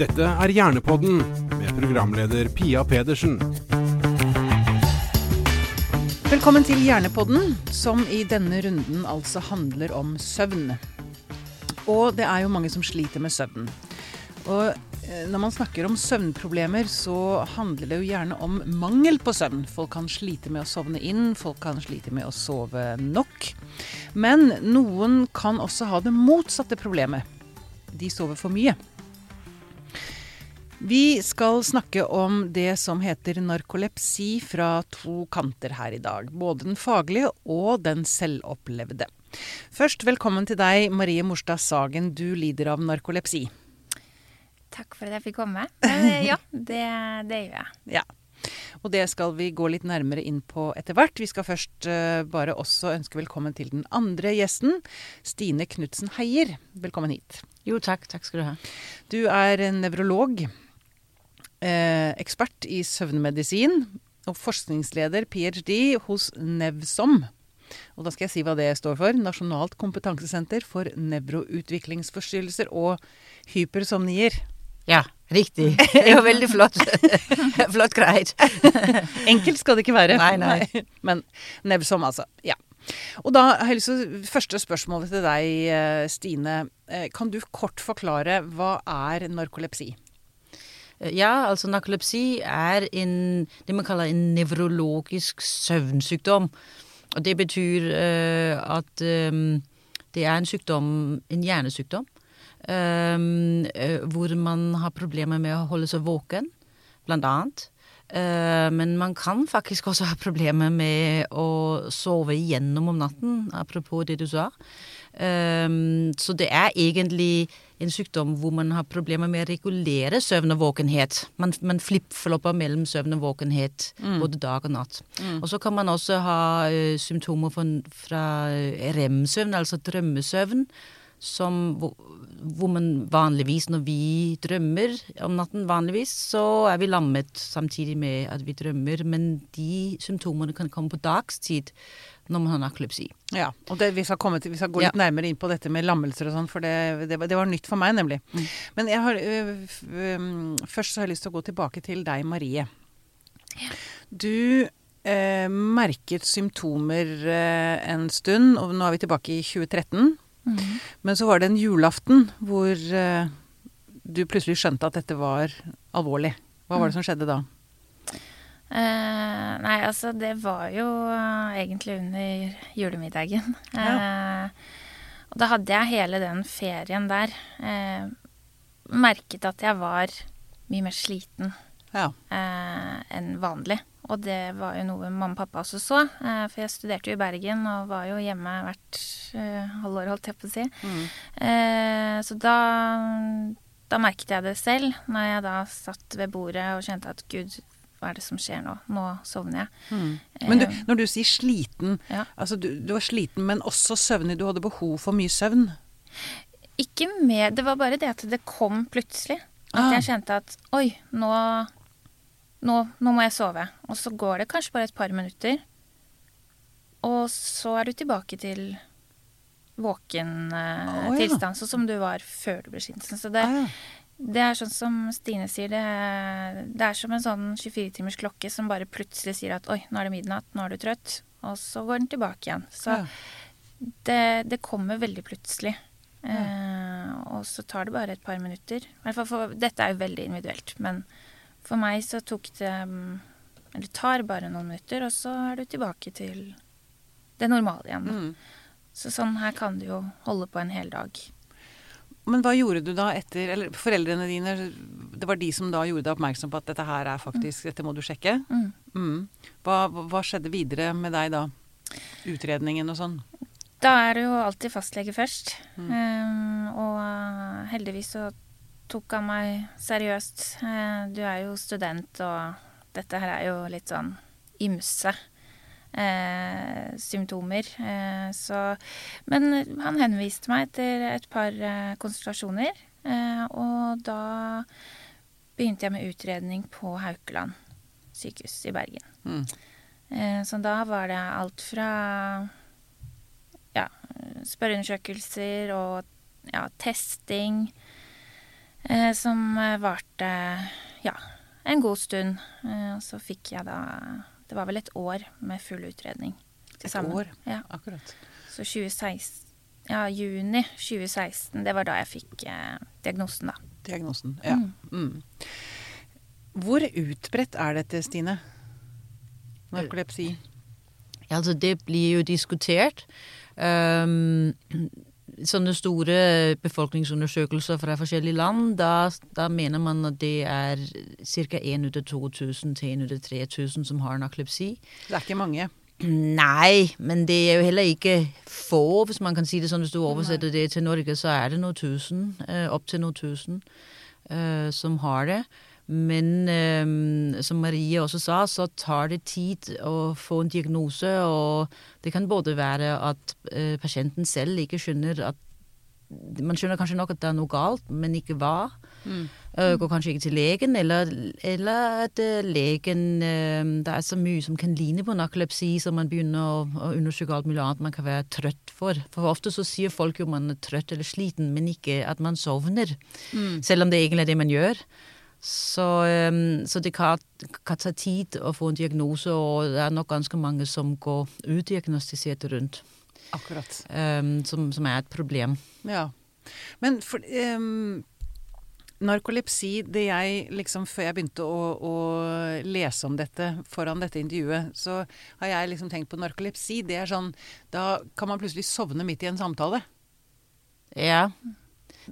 Dette er Hjernepodden med programleder Pia Pedersen. Velkommen til Hjernepodden, som i denne runden altså handler om søvn. Og det er jo mange som sliter med søvn. Og eh, når man snakker om søvnproblemer, så handler det jo gjerne om mangel på søvn. Folk kan slite med å sovne inn, folk kan slite med å sove nok. Men noen kan også ha det motsatte problemet. De sover for mye. Vi skal snakke om det som heter narkolepsi fra to kanter her i dag. Både den faglige og den selvopplevde. Først velkommen til deg, Marie Morstad Sagen. Du lider av narkolepsi. Takk for at jeg fikk komme. Ja, det, det gjør jeg. Ja. Og det skal vi gå litt nærmere inn på etter hvert. Vi skal først uh, bare også ønske velkommen til den andre gjesten. Stine Knutsen Heier. Velkommen hit. Jo, takk. Takk skal du ha. Du er nevrolog eh, ekspert i søvnmedisin og forskningsleder, ph.d., hos Nevsom. Og da skal jeg si hva det står for. Nasjonalt kompetansesenter for nevroutviklingsforstyrrelser og hypersomnier. Ja, riktig. Det er jo veldig flott. flott greit. Enkelt skal det ikke være. Nei, nei. Men Nevsom, altså. Ja. Og da har jeg lyst til Første spørsmålet til deg, eh, Stine. Eh, kan du kort forklare hva er narkolepsi? Ja, altså narkolepsi er en, det man kaller en nevrologisk søvnsykdom. Og det betyr uh, at um, det er en sykdom, en hjernesykdom, um, uh, hvor man har problemer med å holde seg våken, blant annet. Men man kan faktisk også ha problemer med å sove igjennom om natten, apropos det du sa. Um, så det er egentlig en sykdom hvor man har problemer med å regulere søvn og våkenhet. Man, man flipp-flopper mellom søvn og våkenhet mm. både dag og natt. Mm. Og så kan man også ha uh, symptomer fra, fra rem-søvn, altså drømmesøvn. Som, hvor, hvor, man vanligvis, når vi drømmer om natten, vanligvis, så er vi lammet samtidig med at vi drømmer. Men de symptomene kan komme på dagstid når man har narkolepsi. Ja, og det, vi, skal til, vi, skal gå litt ja. nærmere inn på dette med lammelser og sånn, for det, det, det, var nytt for meg, nemlig. Mm. Men jeg har, ø, ø, først så har jeg lyst til å gå tilbake til deg, Marie. Ja. Du ø, merket symptomer en stund, og nå er vi tilbake i 2013. Mm. Men så var det en julaften hvor du plutselig skjønte at dette var alvorlig. Hva var det mm. som skjedde da? Uh, nei, altså det var jo uh, egentlig under julemiddagen. Ja. Uh, og da hadde jeg hele den ferien der merket at jeg var mye mer sliten ja. enn vanlig. Og det var jo noe mamma og pappa også så. for jeg studerte jo i Bergen og var jo hjemme hvert halvår, holdt jeg på å si. Mm. så da da merket jeg det selv, når jeg da satt ved bordet og kjente at gud, hva er det som skjer nå? Nå sovner jeg. Mm. Men du, eh, når du sier sliten, ja. altså du, du, var sliten, men også søvnig. Du hadde behov for mye søvn? Ikke mer. Det var bare det at det kom plutselig. At ah. jeg kjente at oi, nå, nå, nå må jeg sove. Og så går det kanskje bare et par minutter. Og så er du tilbake til våken eh, oh, ja. tilstand, sånn som du var før du ble skitten. Så det, ah, ja. Det er sånn som Stine sier, det, det er som en sånn 24-timers klokke som bare plutselig sier at oi, nå er det midnatt, nå er du trøtt, og så går den tilbake igjen. Så ja. det, det, kommer veldig plutselig. Ja. Eh, og så tar det bare et par minutter. For, dette er jo veldig individuelt, men for meg så tok det Eller tar bare noen minutter, og så er du tilbake til det normale igjen. Mm. Så sånn her kan du jo holde på en hel dag. Men hva gjorde du da etter Eller foreldrene dine, det var de som da gjorde deg oppmerksom på at dette her er faktisk Dette må du sjekke. Mm. Mm. Hva, hva, skjedde videre med deg da? Utredningen og sånn? Da er det jo alltid fastlege først. Mm. Um, og uh, heldigvis så tok han meg seriøst. Uh, du er jo student, og dette her er jo litt sånn ymse eh, symptomer. Eh, så Men han henviste meg etter et par eh, konsultasjoner, eh, og da begynte jeg med utredning på Haukeland sykehus i Bergen. Mm. Eh, så da var det alt fra ja, spørreundersøkelser og ja, testing. Eh, som varte ja, en god stund. Eh, og så fikk jeg da Det var vel et år med full utredning. til Et sammen. år? Ja. Akkurat. Så 2016 Ja, juni 2016, det var da jeg fikk eh, diagnosen, da. Diagnosen. Ja. Mm. Mm. Hvor utbredt er dette, Stine? Narkolepsi? Altså, det blir jo diskutert. Um, sånne store befolkningsundersøkelser fra forskjellige land, da, da mener man at det er ca. 1 ut av 2000 til 1 ut av 3000 som har narkolepsi. Det er ikke mange. Nei, men det er jo heller ikke få, hvis man kan si det sånn. Hvis du oversetter det til Norge, så er det noen tusen, opptil opp til noen tusen, eh, som har det. Men eh, som Marie også sa, så tar det tid å få en diagnose. Og det kan både være at eh, pasienten selv ikke skjønner at Man skjønner kanskje nok at det er noe galt, men ikke hva. Eh, går kanskje ikke til legen, eller, eller at uh, legen uh, Det er så mye som kan ligne på narkolepsi, så man begynner å, å undersøke alt mulig annet man kan være trøtt for. For ofte så sier folk jo man er trøtt eller sliten, men ikke at man sovner. Selv om det egentlig er det man gjør. Så, så det kan, kan ta tid å få en diagnose, og det er nok ganske mange som går udiagnostisert rundt, Akkurat. eh, som, som er et problem. Ja. Men for ehm, Narkolepsi, det jeg liksom Før jeg begynte å, å lese om dette foran dette intervjuet, så har jeg liksom tenkt på narkolepsi. Det er sånn Da kan man plutselig sovne midt i en samtale. Ja.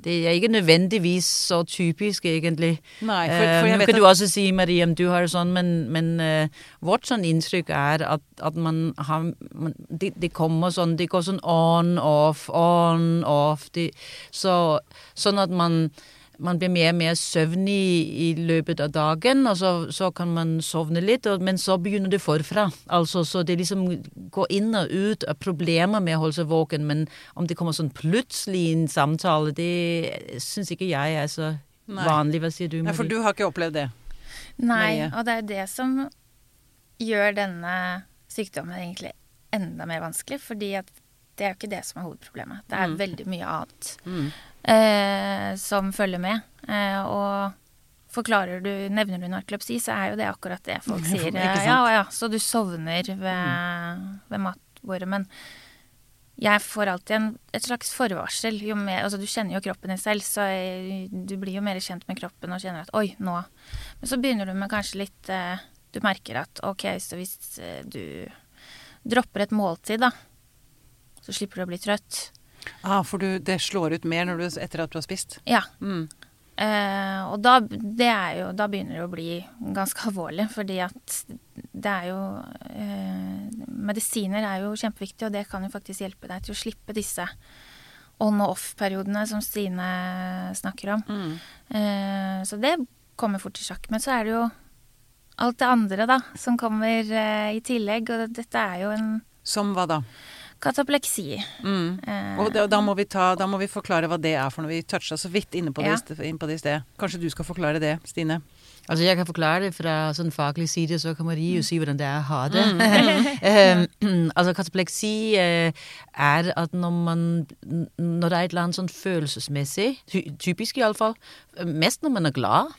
Det er ikke nødvendigvis så typisk, egentlig. Nei, for, Eh, for jeg vet kan at du også si, Marie, om du har det sånn, men, men uh, vårt sånn inntrykk er at, at man har man, det, det kommer sånn Det går sånn on, off, on, off. Det, så, sånn at man man blir mer og mer søvnig i løpet av dagen, og så, så kan man sovne litt, og, men så begynner det forfra. Altså, så det liksom går inn og ut av problemer med å holde seg våken, men om det kommer sånn plutselig i en samtale, det syns ikke jeg er så Nei. vanlig. Hva sier du, ja, Nei, For du har ikke opplevd det? Nei, Marie? og det er det som gjør denne sykdommen egentlig enda mer vanskelig, fordi at det er jo ikke det som er hovedproblemet. Det er Mm. veldig mye annet Mm. Eh, som følger med. Eh, og forklarer du, nevner du narkolepsi, så er jo det akkurat det folk sier. Ja, ja, så du sovner ved, ved matbordet. Men jeg får alltid en, et slags forvarsel. Jo mer, altså du kjenner jo kroppen din selv, så jeg, du blir jo mer kjent med kroppen og kjenner at oi, nå Men så begynner du med kanskje litt eh, Du merker at ok, så hvis eh, du dropper et måltid, da, så slipper du å bli trøtt. Ah, for du, det slår ut mer når du, etter at du har spist? Ja. Mm. Eh, og da, det er jo, da begynner det å bli ganske alvorlig, fordi at det er jo eh, Medisiner er jo kjempeviktig, og det kan jo faktisk hjelpe deg til å slippe disse on og off-periodene som Stine snakker om. Mm. Eh, så det kommer fort i sjakk. Men så er det jo alt det andre, da, som kommer eh, i tillegg. Og dette er jo en Som hva da? Katapleksi. Mm. Eh, Og da, da, må vi ta, da må vi forklare hva det er for noe. Vi toucha så vidt inne på det, Ja. inn på det i sted. Kanskje du skal forklare det, Stine? Altså, jeg kan forklare det fra sånn faglig side, så kan Marie jo si hvordan det er å ha det. um, altså, katapleksi eh, er at når man Når det er et eller annet sånn følelsesmessig, ty typisk iallfall, mest når man er glad,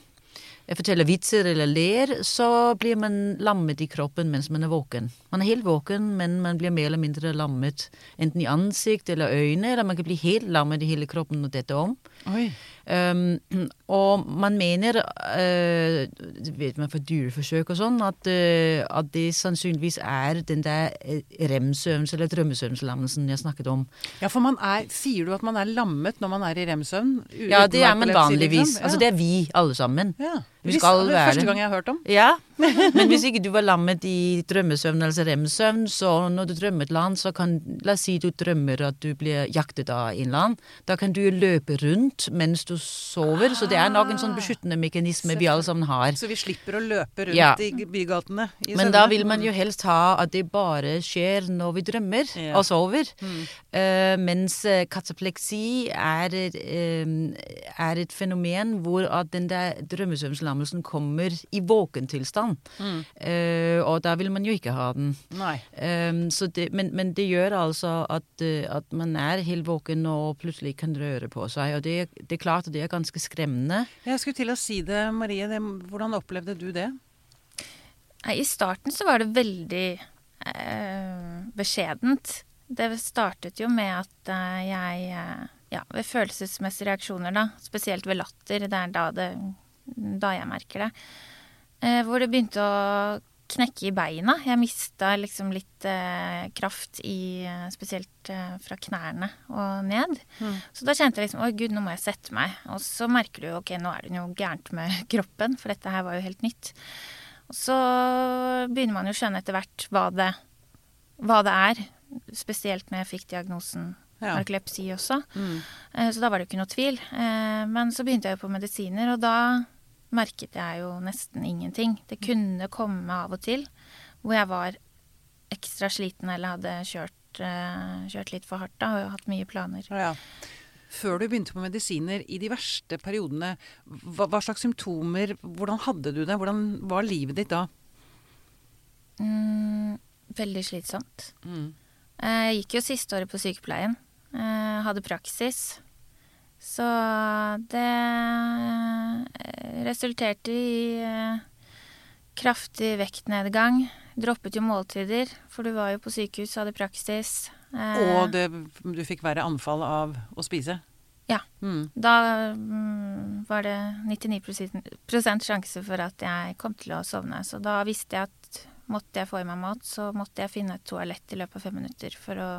forteller vitser eller ler, så blir man lammet i kroppen mens man er våken. Man er helt våken, men man blir mer eller mindre lammet enten i ansikt eller øyne, eller man kan bli helt lammet i hele kroppen når dette om. Um, og man mener, uh, det vet man fra dyreforsøk og sånn, at, uh, at det sannsynligvis er den der eh, rem-søvns- eller drømmesøvnslammelsen jeg snakket om. Ja, for man er Sier du at man er lammet når man er i rem-søvn? Ja, det er man vanligvis. liksom? Altså det er vi alle sammen. ja. vi Hvis- skal det er være- første gang jeg har hørt om. Ja, men hvis ikke du var lammet i drømmesøvn, altså rem-søvn, så når du drømmer et eller annet, så kan La oss si du drømmer at du blir jaktet av en eller annen. Da kan du løpe rundt mens du sover, så det er nok en sånn beskyttende mekanisme vi alle sammen har. Så vi slipper å løpe rundt Ja. i bygatene. I Men søvne. da vil man jo helst ha at det bare skjer når vi drømmer Ja. og sover. Eh, mens eh, katapleksi er eh, er et fenomen hvor at den der drømmesøvnslammelsen kommer i våken tilstand. Barn. Uh, og da vil man jo ikke ha den. Nei. Um, så det, men, men det gjør altså at, eh, at man er helt våken og plutselig kan røre på seg. Og det, det er klart at det er ganske skremmende. Jeg skulle til å si det, Marie. Det, hvordan opplevde du det? Nei, I starten så var det veldig eh, beskjedent. Det startet jo med at eh, jeg eh, Ja, ved følelsesmessige reaksjoner, da. Spesielt ved latter. Det er da, det, da jeg merker det. Eh, hvor det begynte å knekke i beina. Jeg mista liksom litt eh, kraft i eh, Spesielt eh, fra knærne og ned. Så da kjente jeg liksom Oi, gud, nå må jeg sette meg. Og så merker du ok, nå er det noe gærent med kroppen, for dette her var jo helt nytt. Og så begynner man jo å skjønne etter hvert hva det, hva det er. Spesielt når jeg fikk diagnosen Ja. narkolepsi også. Mm. Eh, Så da var det jo ikke noe tvil. Eh, Men så begynte jeg jo på medisiner, og da merket jeg jo nesten ingenting. Det kunne komme av og til hvor jeg var ekstra sliten eller hadde kjørt, eh, kjørt litt for hardt da, og hatt mye planer. Ja. Før du begynte på medisiner, i de verste periodene, hva, hva slags symptomer Hvordan hadde du det? Hvordan var livet ditt da? Mm, veldig slitsomt. Mm. Jeg gikk jo siste året på sykepleien. Jeg Hadde praksis. Så det eh, resulterte i eh, kraftig vektnedgang. Droppet jo måltider, for du var jo på sykehus, hadde praksis. Eh, Og det, du fikk verre anfall av å spise? Ja. Mm. Da mm, var det 99% sjanse for at jeg kom til å sovne. Så da visste jeg at måtte jeg få i meg mat, så måtte jeg finne et toalett i løpet av fem minutter for å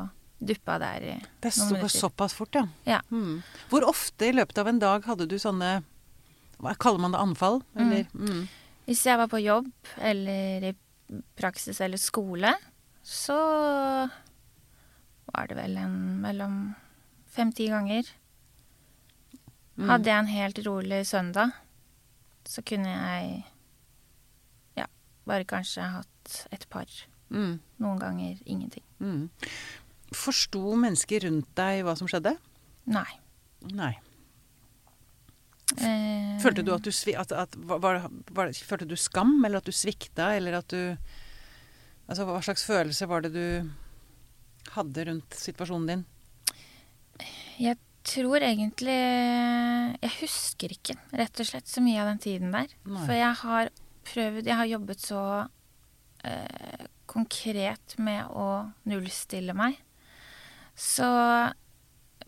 duppe av der i Det noen sto såpass fort, ja. Ja. Mm. Hvor ofte i løpet av en dag hadde du sånne Hva kaller man det? Anfall? Eller? Mm. Hvis jeg var på jobb eller i praksis eller skole, så var det vel en mellom fem-ti ganger. Mm. Hadde jeg en helt rolig søndag, så kunne jeg ja, bare kanskje hatt et par. Mm. Noen ganger ingenting. Mm. Forsto mennesker rundt deg hva som skjedde? Nei. Nei. Eh, Følte du at du at, at, var, var, var, Følte du skam, eller at du svikta, eller at du Altså, hva slags følelse var det du hadde rundt situasjonen din? Jeg tror egentlig Jeg husker ikke, rett og slett, så mye av den tiden der. Nei. For jeg har prøvd Jeg har jobbet så eh, konkret med å nullstille meg. Så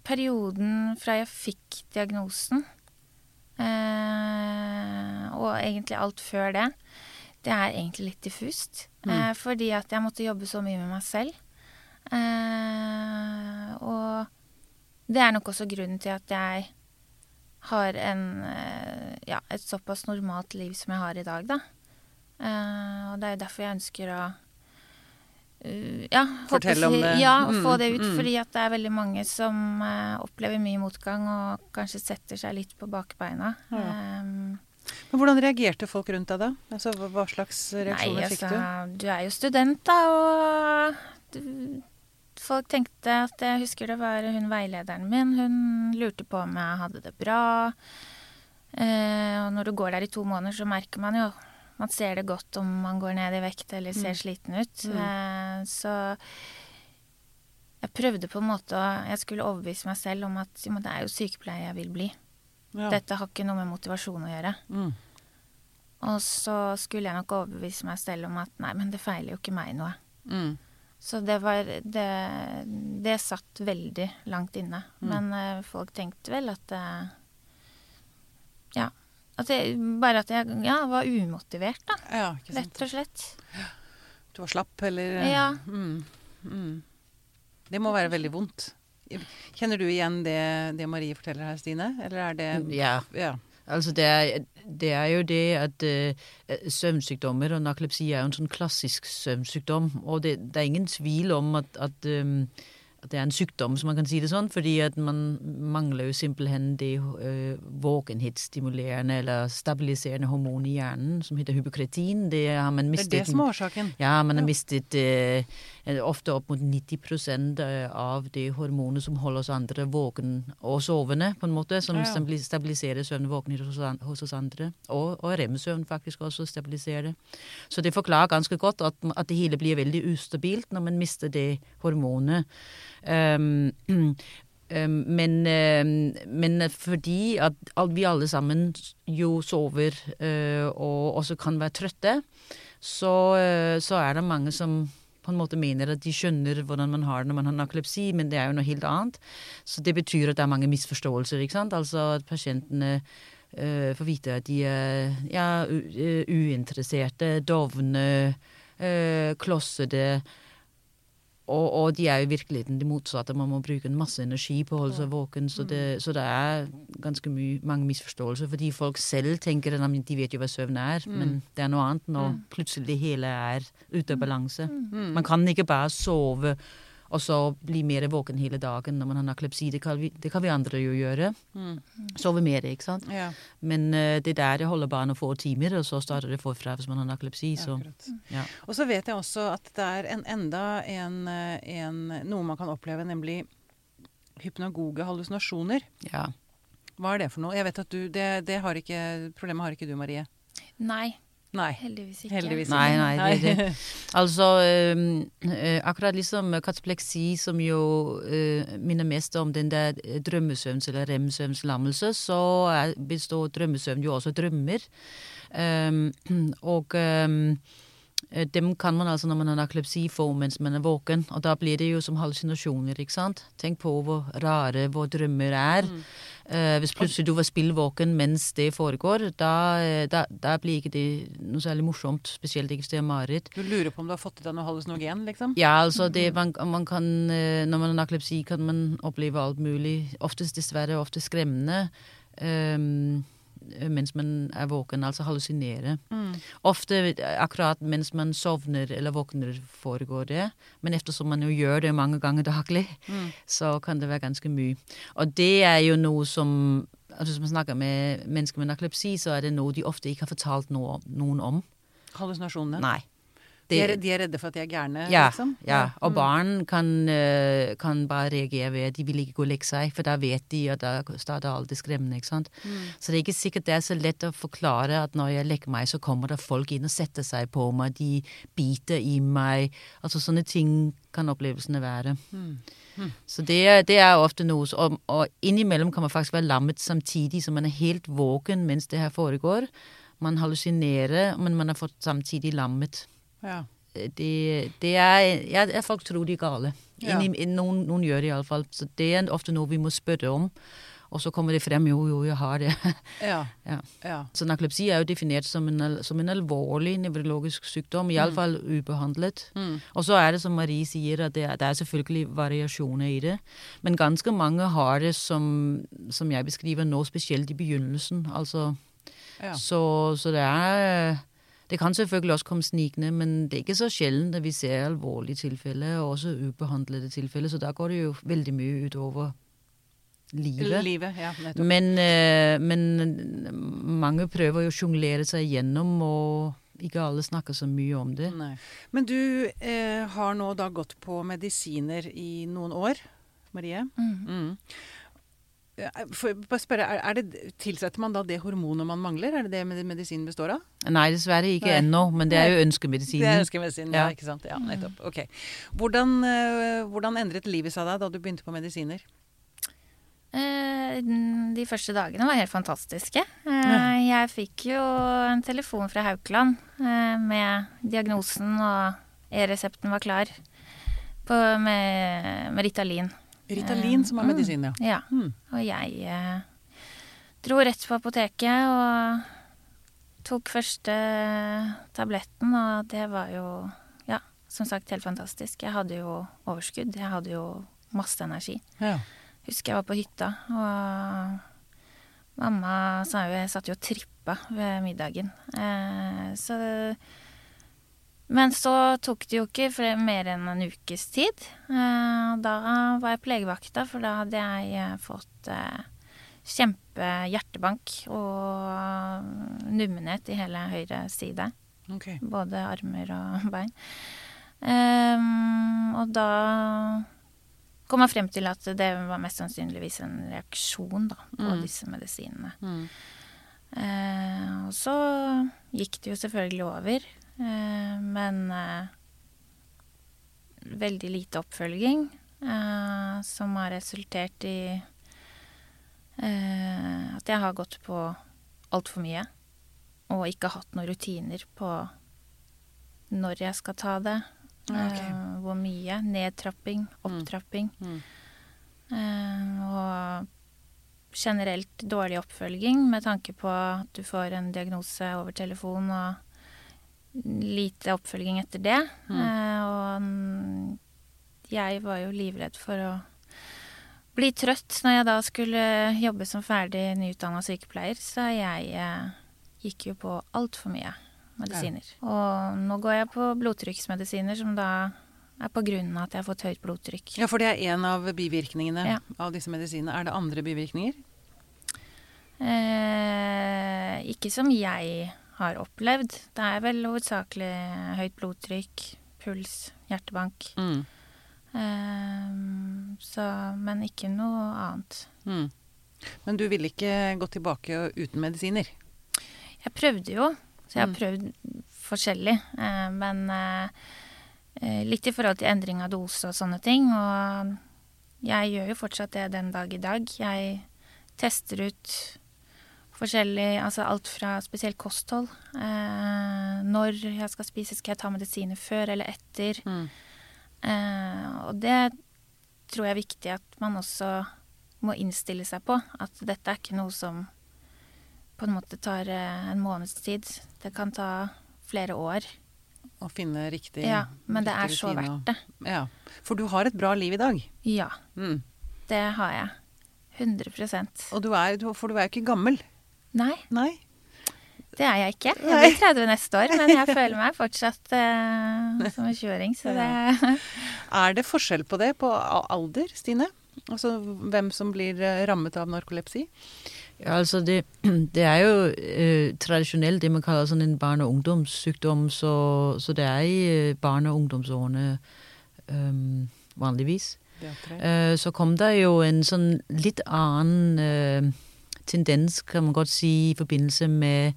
perioden fra jeg fikk diagnosen, og egentlig alt før det, det er egentlig litt diffust. Eh, fordi at jeg måtte jobbe så mye med meg selv. Eh, og det er nok også grunnen til at jeg har en, eh, ja, et såpass normalt liv som jeg har i dag, da. Eh, og det er jo derfor jeg ønsker å ja, Fortell om det. Ja, Mm, få det ut. mm. Fordi at det er veldig mange som uh, opplever mye motgang og kanskje setter seg litt på bakbeina. Ja. Um, Men hvordan reagerte folk rundt deg da? Altså, hva, slags reaksjoner Nei, fikk altså, du? du er jo student, da, og du, folk tenkte at Jeg husker det var hun veilederen min. Hun lurte på om jeg hadde det bra. Eh, og når du går der i to måneder, så merker man jo Man ser det godt om man går ned i vekt eller ser sliten ut. Mm. Eh, så jeg prøvde på en måte Jeg skulle overbevise meg selv om at jo, det er jo sykepleier jeg vil bli. Ja. Dette har ikke noe med motivasjon å gjøre. Mm. Og så skulle jeg nok overbevise meg selv om at nei, men det feiler jo ikke meg noe. Mm. Så det var Det, det satt veldig langt inne. Mm. Men uh, folk tenkte vel at uh, Ja. At jeg, bare at jeg ja, var umotivert, da. Ja, ikke sant. Rett og slett. Du var slapp, eller Ja. Mm. Mm. Det må være veldig vondt. Kjenner du igjen det, det Marie forteller her, Stine? Eller er det Ja, Ja. Altså det er, det er jo det at uh, søvnsykdommer og narkolepsi er jo en sånn klassisk søvnsykdom. Og det, det er ingen tvil om at, at, um, at det er en sykdom, som man kan si det sånn, fordi at man mangler jo simpelthen det øh, våkenhetsstimulerende eller stabiliserende hormonet i hjernen som heter hypokretin. Det har man Det er det som er årsaken. Ja, man har Ja. mistet eh, ofte opp mot 90% av de hormonene som holder oss andre våken og sovende, på en måte, som stabiliserer søvn og an- hos oss andre. Og, og rem-søvn faktisk også stabiliserer det. Så det forklarer ganske godt at, at det hele blir veldig ustabilt når man mister det hormonet. Um, men, um, men fordi at vi alle sammen jo sover uh, og også kan være trøtte, så, så er det mange som på en måte mener at de skjønner hvordan man har det når man har narkolepsi, men det er jo noe helt annet. Så det betyr at det er mange misforståelser. ikke sant? Altså at pasientene uh, får vite at de er ja, uh, uinteresserte, dovne, uh, klossede. Og, og de er jo i virkeligheten det motsatte. Man må bruke en masse energi på å holde seg våken. Så det, så det er ganske mye, mange misforståelser. Fordi folk selv tenker at de vet jo hva søvn er, men det er noe annet når plutselig det hele er ute av balanse. Man kan ikke bare sove og så bli mer våken hele dagen når man har narkolepsi. Det kan vi, det kan vi andre jo gjøre. Sove mer, ikke sant. Ja, Men uh, det der det holder bare noen få timer, og så starter det forfra hvis man har narkolepsi. Så ja. Og så vet jeg også at det er en, enda en, eh, en, noe man kan oppleve, nemlig hypnagoge hallusinasjoner. ja. Hva er det for noe? Jeg vet at du, det, det har ikke, Problemet har ikke du, Marie. Nei, Nei. heldigvis ikke. Heldigvis Nei, ikke. nei, det er det. Altså, øh, akkurat liksom katapleksi, som jo øh, minner mest om den der øh, drømmesøvns- eller rem-søvnslammelse, så består drømmesøvn jo også drømmer. Um, og øh, dem kan man altså når man har narkolepsi få mens man er våken, og da blir det jo som hallusinasjoner, ikke sant. Tenk på hvor rare våre drømmer er. Eh, hvis plutselig du var spillvåken mens det foregår, da, eh, da, da blir ikke det noe særlig morsomt. Spesielt ikke hvis det er mareritt. Du lurer på om du har fått i deg noe hallusinogen, liksom? Ja, altså det, man, man kan, eh, Når man har narkolepsi, kan man oppleve alt mulig. Oftest dessverre ofte skremmende. ehm, mens man er våken, altså hallusinere. Mm. Ofte akkurat mens man sovner eller våkner, foregår det. Men eftersom man jo gjør det mange ganger daglig, Mm. så kan det være ganske mye. Og det er jo noe som altså Hvis man snakker med mennesker med narkolepsi, så er det noe de ofte ikke har fortalt noe, noen om. Hallusinasjonene? Nei. De, er, de er redde for at de er gærne, ja, liksom? ja. Og Mm. barn kan, eh, kan bare reagere ved at de vil ikke gå og legge seg, for da vet de og da starter alt det skremmende. ikke sant? Mm. Så det er ikke sikkert det er så lett å forklare at når jeg legger meg, så kommer det folk inn og setter seg på meg, de biter i meg. Altså sånne ting kan opplevelsene være. Mm. Så det, er- det er ofte noe som... og, og innimellom kan man faktisk være lammet samtidig, så man er helt våken mens det her foregår. Man hallusinerer, men man er fått samtidig lammet. Ja. Det, det er ja, Folk tror de er gale. Ja. Inni, noen, noen gjør det iallfall. Så det er ofte noe vi må spørre om. Og så kommer det frem jo, jo, jeg har det. Ja. Ja. ja. Så narkolepsi er jo definert som en, som en alvorlig nevrologisk sykdom, iallfall ubehandlet. Mm. Og så er det som Marie sier, at det er, det er selvfølgelig variasjoner i det. Men ganske mange har det som, som jeg beskriver nå, spesielt i begynnelsen. Altså, ja. så, så det er Det kan selvfølgelig også komme snikende, men det er ikke så sjelden at vi ser alvorlige tilfeller, og også ubehandlede tilfeller. Så da går det jo veldig mye utover livet. Livet, ja. Men, eh, men mange prøver jo å sjonglere seg igjennom, og ikke alle snakker så mye om det. Nei. Men du eh, har nå da gått på medisiner i noen år, Marie. Mm. Mm. For, bare spørre, er, er det, Tilsetter man da det hormonet man mangler? Er det det med- medisinen består av? Nei, dessverre ikke Nei. ennå, men det er jo Det er ønskemedisinen. ønskemedisinen, ja. Ja. ikke sant? Ja, nettopp. Ok. Hvordan, eh, hvordan endret livet seg da, da du begynte på medisiner? Eh, De første dagene var helt fantastiske. Eh, Jeg fikk jo en telefon fra Haukeland med diagnosen, og e-resepten var klar på, med, med Ritalin. Ritalin, som er Mm. medisin, ja. Ja. Mm. Og jeg eh, dro rett på apoteket og tok første tabletten, og det var jo, ja, som sagt helt fantastisk. Jeg hadde jo overskudd. Jeg hadde jo masse energi. ja. Husker jeg var på hytta, og mamma sa jo Jeg satt jo og trippa ved middagen. Eh, så Men så tok det jo ikke flere, mer enn en ukes tid. Eh, da var jeg på legevakta, for da hadde jeg eh, fått eh, kjempehjertebank og nummenhet i hele høyre side. Okay. Både armer og bein. Um, og da kom jeg frem til at det var mest sannsynligvis en reaksjon da, på mm. disse medisinene. Mm. Uh, og så gikk det jo selvfølgelig over, men uh, veldig lite oppfølging, som har resultert i at jeg har gått på altfor mye og ikke hatt noen rutiner på når jeg skal ta det. Okay. Uh, hvor mye. Nedtrapping, mm. opptrapping. Mm. Uh, og generelt dårlig oppfølging med tanke på at du får en diagnose over telefon og lite oppfølging etter det. Mm. Uh, og jeg var jo livredd for å bli trøtt når jeg da skulle jobbe som ferdig nyutdanna sykepleier, så jeg gikk jo på altfor mye medisiner. Ja. Og nå går jeg på blodtrykksmedisiner, som da er på grunn av at jeg har fått høyt blodtrykk. Ja, for det er en av bivirkningene ja. av disse medisinene. Er det andre bivirkninger? Eh, ikke som jeg har opplevd. Det er vel hovedsakelig høyt blodtrykk, puls, hjertebank. Mm. Um, så, men ikke noe annet. Mm. Men du ville ikke gått tilbake uten medisiner? Jeg prøvde jo, så jeg har mm. prøvd forskjellig. Uh, men eh, litt i forhold til endring av dose og sånne ting. Og jeg gjør jo fortsatt det den dag i dag. Jeg tester ut forskjellig, altså alt fra spesielt kosthold. når jeg skal spise, skal jeg ta medisiner før eller etter. Mm. og det tror jeg er viktig at man også må innstille seg på. At dette er ikke noe som på en måte tar eh, en måneds tid. Det kan ta flere år. Å finne riktig Ja, men det er så verdt det. Ja. For du har et bra liv i dag. Ja. Mm. Det har jeg. 100% Og du er, For du er jo ikke gammel. Nei. Nei. Det er jeg ikke. Jeg blir 30 neste år, men jeg føler meg fortsatt uh, som en 20-åring, så det Er det forskjell på det, på alder, Stine? Altså hvem som blir eh, rammet av narkolepsi? Ja, altså det, det er jo eh, tradisjonelt det man kaller sånn en barne- og ungdomssykdom, så, så, det er i øh, barne- og ungdomsårene um, vanligvis. Uh, så kom det jo en sånn litt annen uh, tendens, kan man godt si, i forbindelse med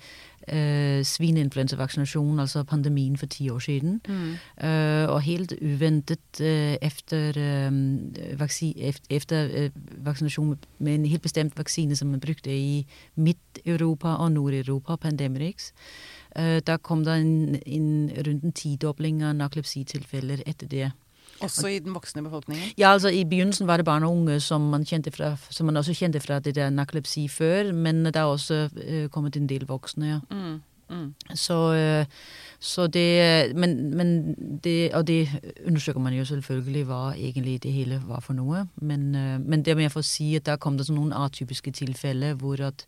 øh, svineinfluensavaksinasjonen, altså pandemien for ti år siden. Mm. Øh, og helt uventet øh, efter, øh, vaksi, efter øh, vaksinasjon med en helt bestemt vaksine som man brukte i Midt-Europa og Nord-Europa, Pandemrix. Øh, da kom det en, en rundt en tidobling av narkolepsitilfeller etter det. Også i den voksne befolkningen? Ja, altså i begynnelsen var det barn og unge som man, fra, som man også kjente fra det der narkolepsi før, men det er også uh, kommet en del voksne, ja. Mm, mm. Så, uh, så, det Men, men det Og det undersøker man jo selvfølgelig hva egentlig det hele var for noe. Men, uh, men det med å si at der kom det noen atypiske tilfeller hvor at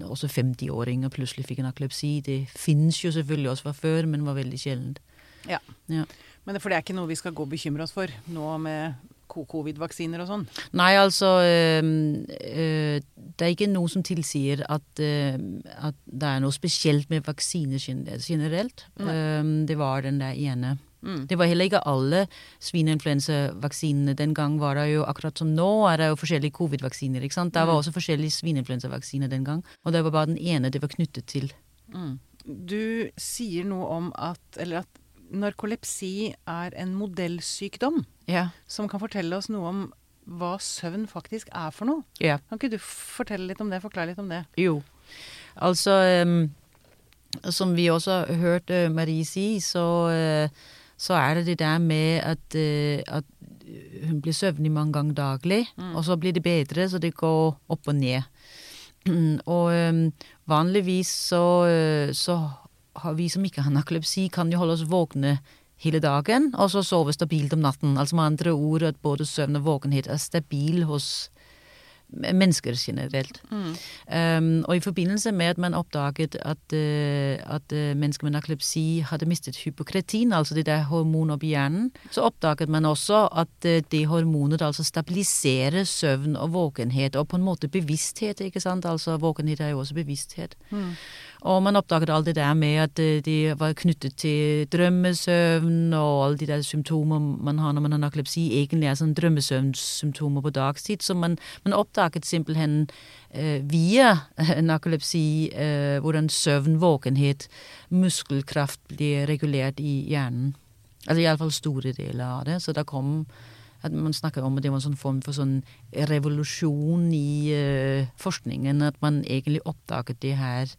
også 50-åringer plutselig fikk en aklepsi, Det finnes jo selvfølgelig også fra før, men var veldig sjeldent. Ja. ja. Men det, for det er ikke noe vi skal gå og bekymre oss for nå med covid-vaksiner og sånn? Nei, altså øh, øh, Det er ikke noe som tilsier at, øh, at, det er noe spesielt med vaksiner generelt. det var den der ene. Mm. Det var heller ikke alle svineinfluensavaksinene. Den gang var det jo akkurat som nå, er det jo forskjellige covid-vaksiner. ikke sant? Det var mm. også forskjellige svineinfluensavaksiner den gang. Og det var bare den ene det var knyttet til. Mm. Du sier noe om at, eller at narkolepsi er en modellsykdom ja. som kan fortelle oss noe om hva søvn faktisk er for noe. Ja. Kan ikke du fortelle litt om det, forklare litt om det? Jo. Altså um, Som vi også har hørt uh, Marie si, så, uh, så, er det det der med at, uh, at hun blir søvnig mange ganger daglig, mm. og så blir det bedre, så det går opp og ned. og um, vanligvis så, så vi som ikke har narkolepsi, kan jo holde oss våkne hele dagen, og så sove stabilt om natten. Altså med andre ord at både søvn og våkenhet er stabil hos mennesker generelt. Mm. Um, og i forbindelse med at man oppdaget at, uh, at uh, mennesker med narkolepsi hadde mistet hypokretin, altså det der hormonet oppi hjernen, så oppdaget man også at uh, det hormonet altså stabiliserer søvn og våkenhet, og på en måte bevissthet, ikke sant. Altså våkenhet er jo også bevissthet. Mm. Og man oppdaget alt det der med at det var knyttet til drømmesøvn, og alle de der symptomer man har når man har narkolepsi, egentlig er sånn drømmesøvnsymptomer på dagstid. Så man, man oppdaget simpelthen eh, via narkolepsi eh, hvordan søvn, våkenhet, muskelkraft blir regulert i hjernen. Altså iallfall store deler av det. Så da kom at man snakker om at det var en sånn form for sånn revolusjon i forskningen. At man egentlig oppdaget det her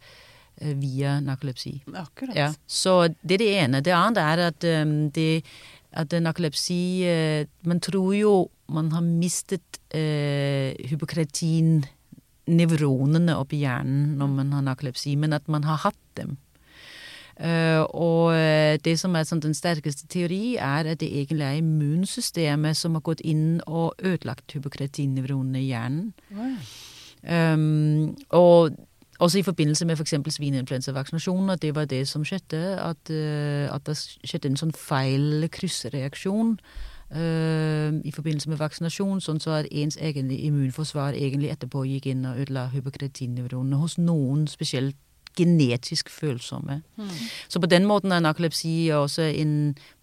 via narkolepsi. Akkurat. Ja, så det er det ene. Det andre er at, um, det, at narkolepsi uh, Man tror jo man har mistet eh, hypokretin-nevronene oppi hjernen når man har narkolepsi, men at man har hatt dem. Uh, og det som er sånn, den sterkeste teori, er at det egentlig er immunsystemet som har gått inn og ødelagt hypokretin-nevronene i hjernen. Um, og også i forbindelse med f.eks. For svineinfluensavaksinasjoner. Det var det som skjedde. At, uh, at det skjedde en sånn feil kryssereaksjon i forbindelse med vaksinasjon, sånn så at ens egen immunforsvar egentlig etterpå gikk inn og ødela hypokretin-nevronene hos noen spesielt genetisk følsomme. Mm. Så på den måten er narkolepsi også en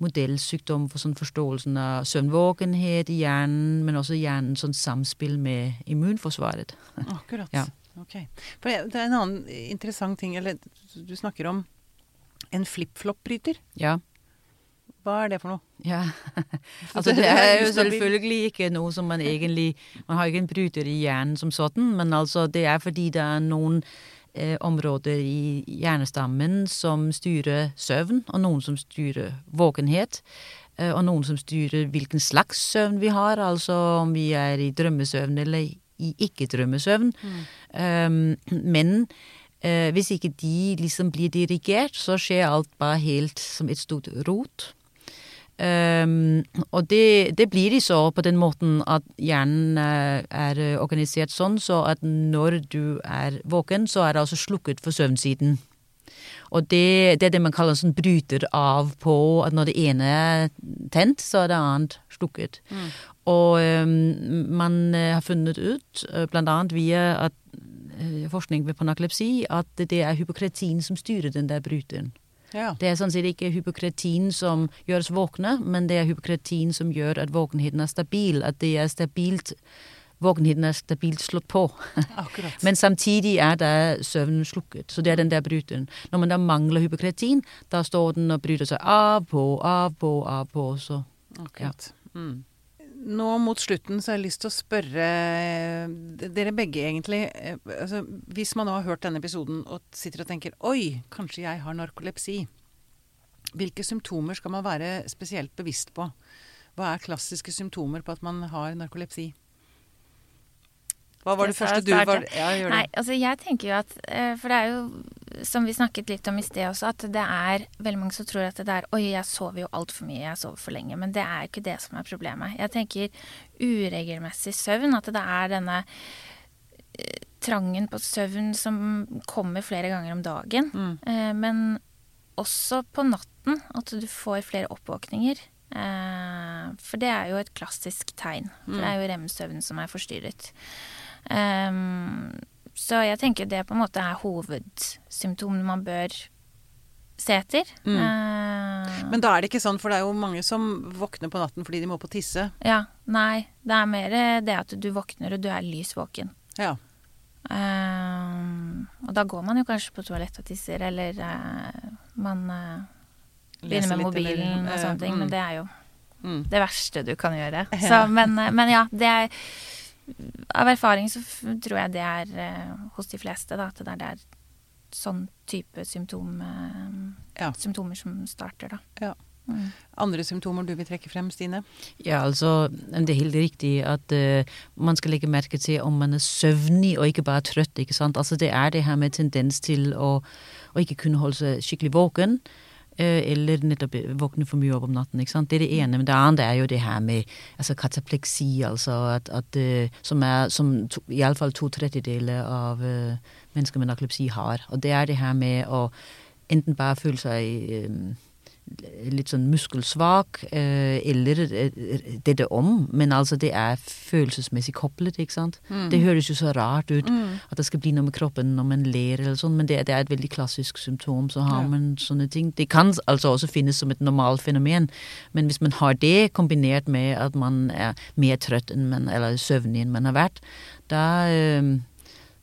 modellsykdom for sånn forståelsen av søvnvåkenhet i hjernen, men også hjernens sånn samspill med immunforsvaret. Akkurat. Ja. Ok. For det det er en annen interessant ting, eller du snakker om en flip-flop-bryter. Ja. Hva er det for noe? Ja, altså det er jo selvfølgelig ikke noe som man egentlig Man har ikke en bryter i hjernen som sånn, men altså det er fordi det er noen eh, områder i hjernestammen som styrer søvn, og noen som styrer våkenhet. Eh, og noen som styrer hvilken slags søvn vi har, altså om vi er i drømmesøvn eller i ikke-drømmesøvn. Um, men eh, hvis ikke de liksom blir dirigert, så skjer alt bare helt som et stort rot. Um, og det, det blir de så på den måten at hjernen eh, er organisert sånn så at når du er våken, så er det altså slukket for søvnsiden. Og det, det er det man kaller sånn bryter av på at når det ene er tent, så er det annet slukket. Og um, man eh, har funnet ut, eh, blant annet via at, forskning på narkolepsi, at det er hypokretin som styrer den der bryteren. Ja. Det er sånn sett ikke hypokretin som gjør oss våkne, men det er hypokretin som gjør at våkenheten er stabil. At det er stabilt Våkenheten er stabilt slått på. Akkurat. Men samtidig er da søvnen slukket. Så det er den der bryteren. Når man da mangler hypokretin, da står den og bryter seg av på, av på, av på. Så Akkurat. Mm. Nå mot slutten så har jeg lyst til å spørre eh, dere begge, egentlig. eh, Altså, hvis man nå har hørt denne episoden og sitter og tenker Oi, kanskje jeg har narkolepsi. Hvilke symptomer skal man være spesielt bevisst på? Hva er klassiske symptomer på at man har narkolepsi? Hva var det første du var Ja, gjør Nei, altså jeg tenker jo at eh, For det er jo, som vi snakket litt om i sted også, at det er veldig mange som tror at det er Oi, jeg sover jo altfor mye, jeg sover for lenge. Men det er ikke det som er problemet. Jeg tenker uregelmessig søvn. At det er denne eh, trangen på søvn som kommer flere ganger om dagen. Mm. Eh, men også på natten. At du får flere oppvåkninger. Eh, for det er jo et klassisk tegn. For det er jo rem-søvn som er forstyrret. Ehm, så jeg tenker det på en måte er hovedsymptomene man bør se etter. Mm. Uh, Men da er det ikke sånn, for det er jo mange som våkner på natten fordi de må på tisse. ja, nei. Det er mer det at du våkner og du er lys våken. Ja. Uh, og da går man jo kanskje på toalettet og tisser, eller uh, man eh, begynner med mobilen eller- og sånne ting. Mm. Men det er jo mm. det verste du kan gjøre. Så, men, eh, men ja, det er Av erfaring så tror jeg det er eh, hos de fleste, da, at det er, det er sånn type symptom, eh, Ja. symptomer som starter, da. Ja. Mm. Andre symptomer du vil trekke frem, Stine? Ja, altså, det er helt riktig at uh, man skal legge merke til om man er søvnig og ikke bare trøtt. ikke sant? Altså, Det er det her med tendens til å, å ikke kunne holde seg skikkelig våken. Eh, eller nettopp våkne for mye opp om natten. ikke sant? Det er det ene. Men det andre er jo det her med altså katapleksi, altså at, at eh, som er som to, iallfall to tredjedeler av uh, mennesker med narkolepsi har. Og det er det her med å enten bare føle seg um, litt sånn muskelsvak, eh, eller eh, dette om, men altså det er følelsesmessig koblet, ikke sant. Mm. Det høres jo så rart ut at det skal bli noe med kroppen når man ler eller sånn, men det, det er et veldig klassisk symptom. Så har Ja. man sånne ting. Det kan altså også finnes som et normalt fenomen, men hvis man har det kombinert med at man er mer trøtt enn man, eller søvnig enn man har vært, da, eh,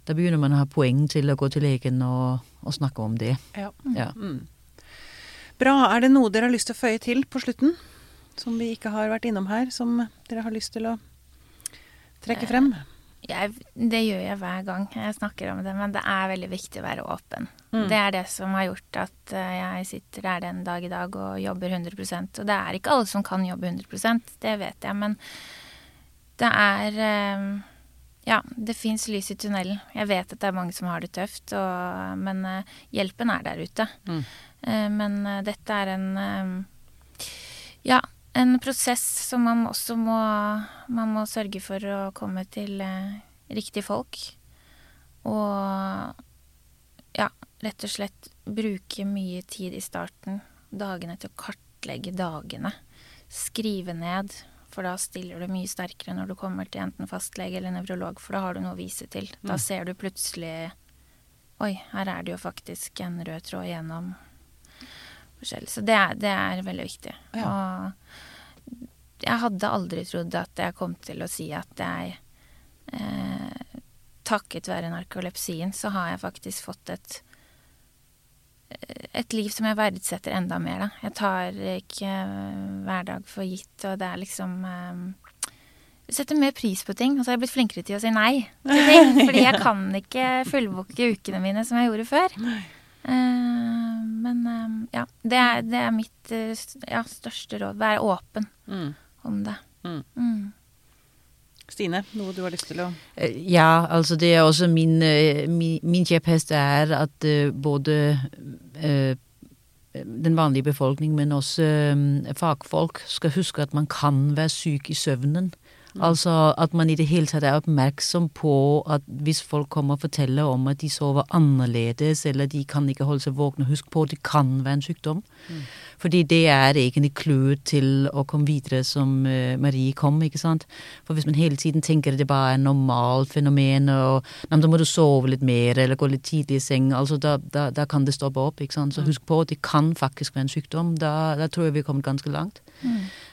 da begynner man å ha poeng til å gå til legen og, og snakke om det. Ja. Ja. Mm. Bra. Er det noe dere har lyst til å føye til på slutten? Som vi ikke har vært innom her, som dere har lyst til å trekke frem? Jeg, det gjør jeg hver gang jeg snakker om det, men det er veldig viktig å være åpen. Mm. Det er det som har gjort at eh, jeg sitter der den dag i dag og jobber 100% Og det er ikke alle som kan jobbe 100% det vet jeg, men det er eh, Ja, det fins lys i tunnelen. Jeg vet at det er mange som har det tøft, og, men eh, hjelpen er der ute. Mm. Eh, Men eh, dette er en eh, Ja, en prosess som man også må Man må sørge for å komme til riktig riktige folk. Og ja, rett og slett bruke mye tid i starten, dagene, til å kartlegge dagene. Skrive ned, for da stiller du mye sterkere når du kommer til enten fastlege eller nevrolog, for da har du noe å vise til. Da Mm. ser du plutselig Oi, her er det jo faktisk en rød tråd gjennom forskjellig. Så det det er veldig viktig. Og jeg hadde aldri trodd at jeg kom til å si at jeg eh, Takket være narkolepsien så har jeg faktisk fått et et liv som jeg verdsetter enda mer, da. Jeg tar ikke hverdag hver dag for gitt, og det er liksom eh, Jeg setter mer pris på ting. Og så har jeg blitt flinkere til å si nei til ting. fordi jeg kan ikke fullbooke ukene mine som jeg gjorde før. Eh, men eh, ja, det er, det er mitt eh, ja, største råd. Være åpen Mm. om det. Mm. Mm. Stine, noe du har lyst til å Ja, altså det er også min, min, min kjepphest er at både øh, den vanlige befolkning, men også øh, fagfolk skal huske at man kan være syk i søvnen. Altså at man i det hele tatt er oppmerksom på at hvis folk kommer og forteller om at de sover annerledes, eller de kan ikke holde seg våkne, husk på at det kan være en sykdom. Fordi det er egentlig clouet til å komme videre som øh, Marie kom, ikke sant. For hvis man hele tiden tenker at det bare er et normalt fenomen, og da må du sove litt mer, eller gå litt tidlig i seng, altså da, da, da kan det stoppe opp, ikke sant. Så husk på at det kan faktisk være en sykdom. Da, da tror jeg vi er kommet ganske langt.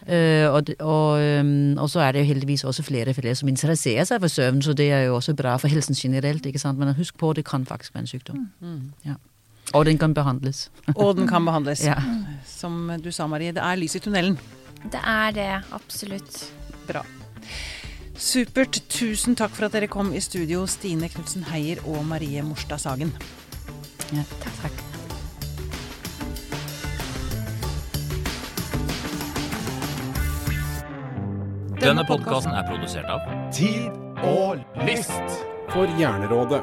Eh, og, og, um, og så er det jo heldigvis også flere og flere som interesserer seg for søvn, så det er jo også bra for helsen generelt, ikke sant. Men husk på det kan faktisk være en sykdom. Ja. Og den kan behandles. Og den kan behandles. Ja. Som du sa, Marie, det er lys i tunnelen. Det er det, absolutt. Bra. Supert. Tusen takk for at dere kom i studio, Stine Knutsen Heier og Marie Morstad Sagen. ja. Takk. Denne podkasten er produsert av Tid og list for Hjernerådet.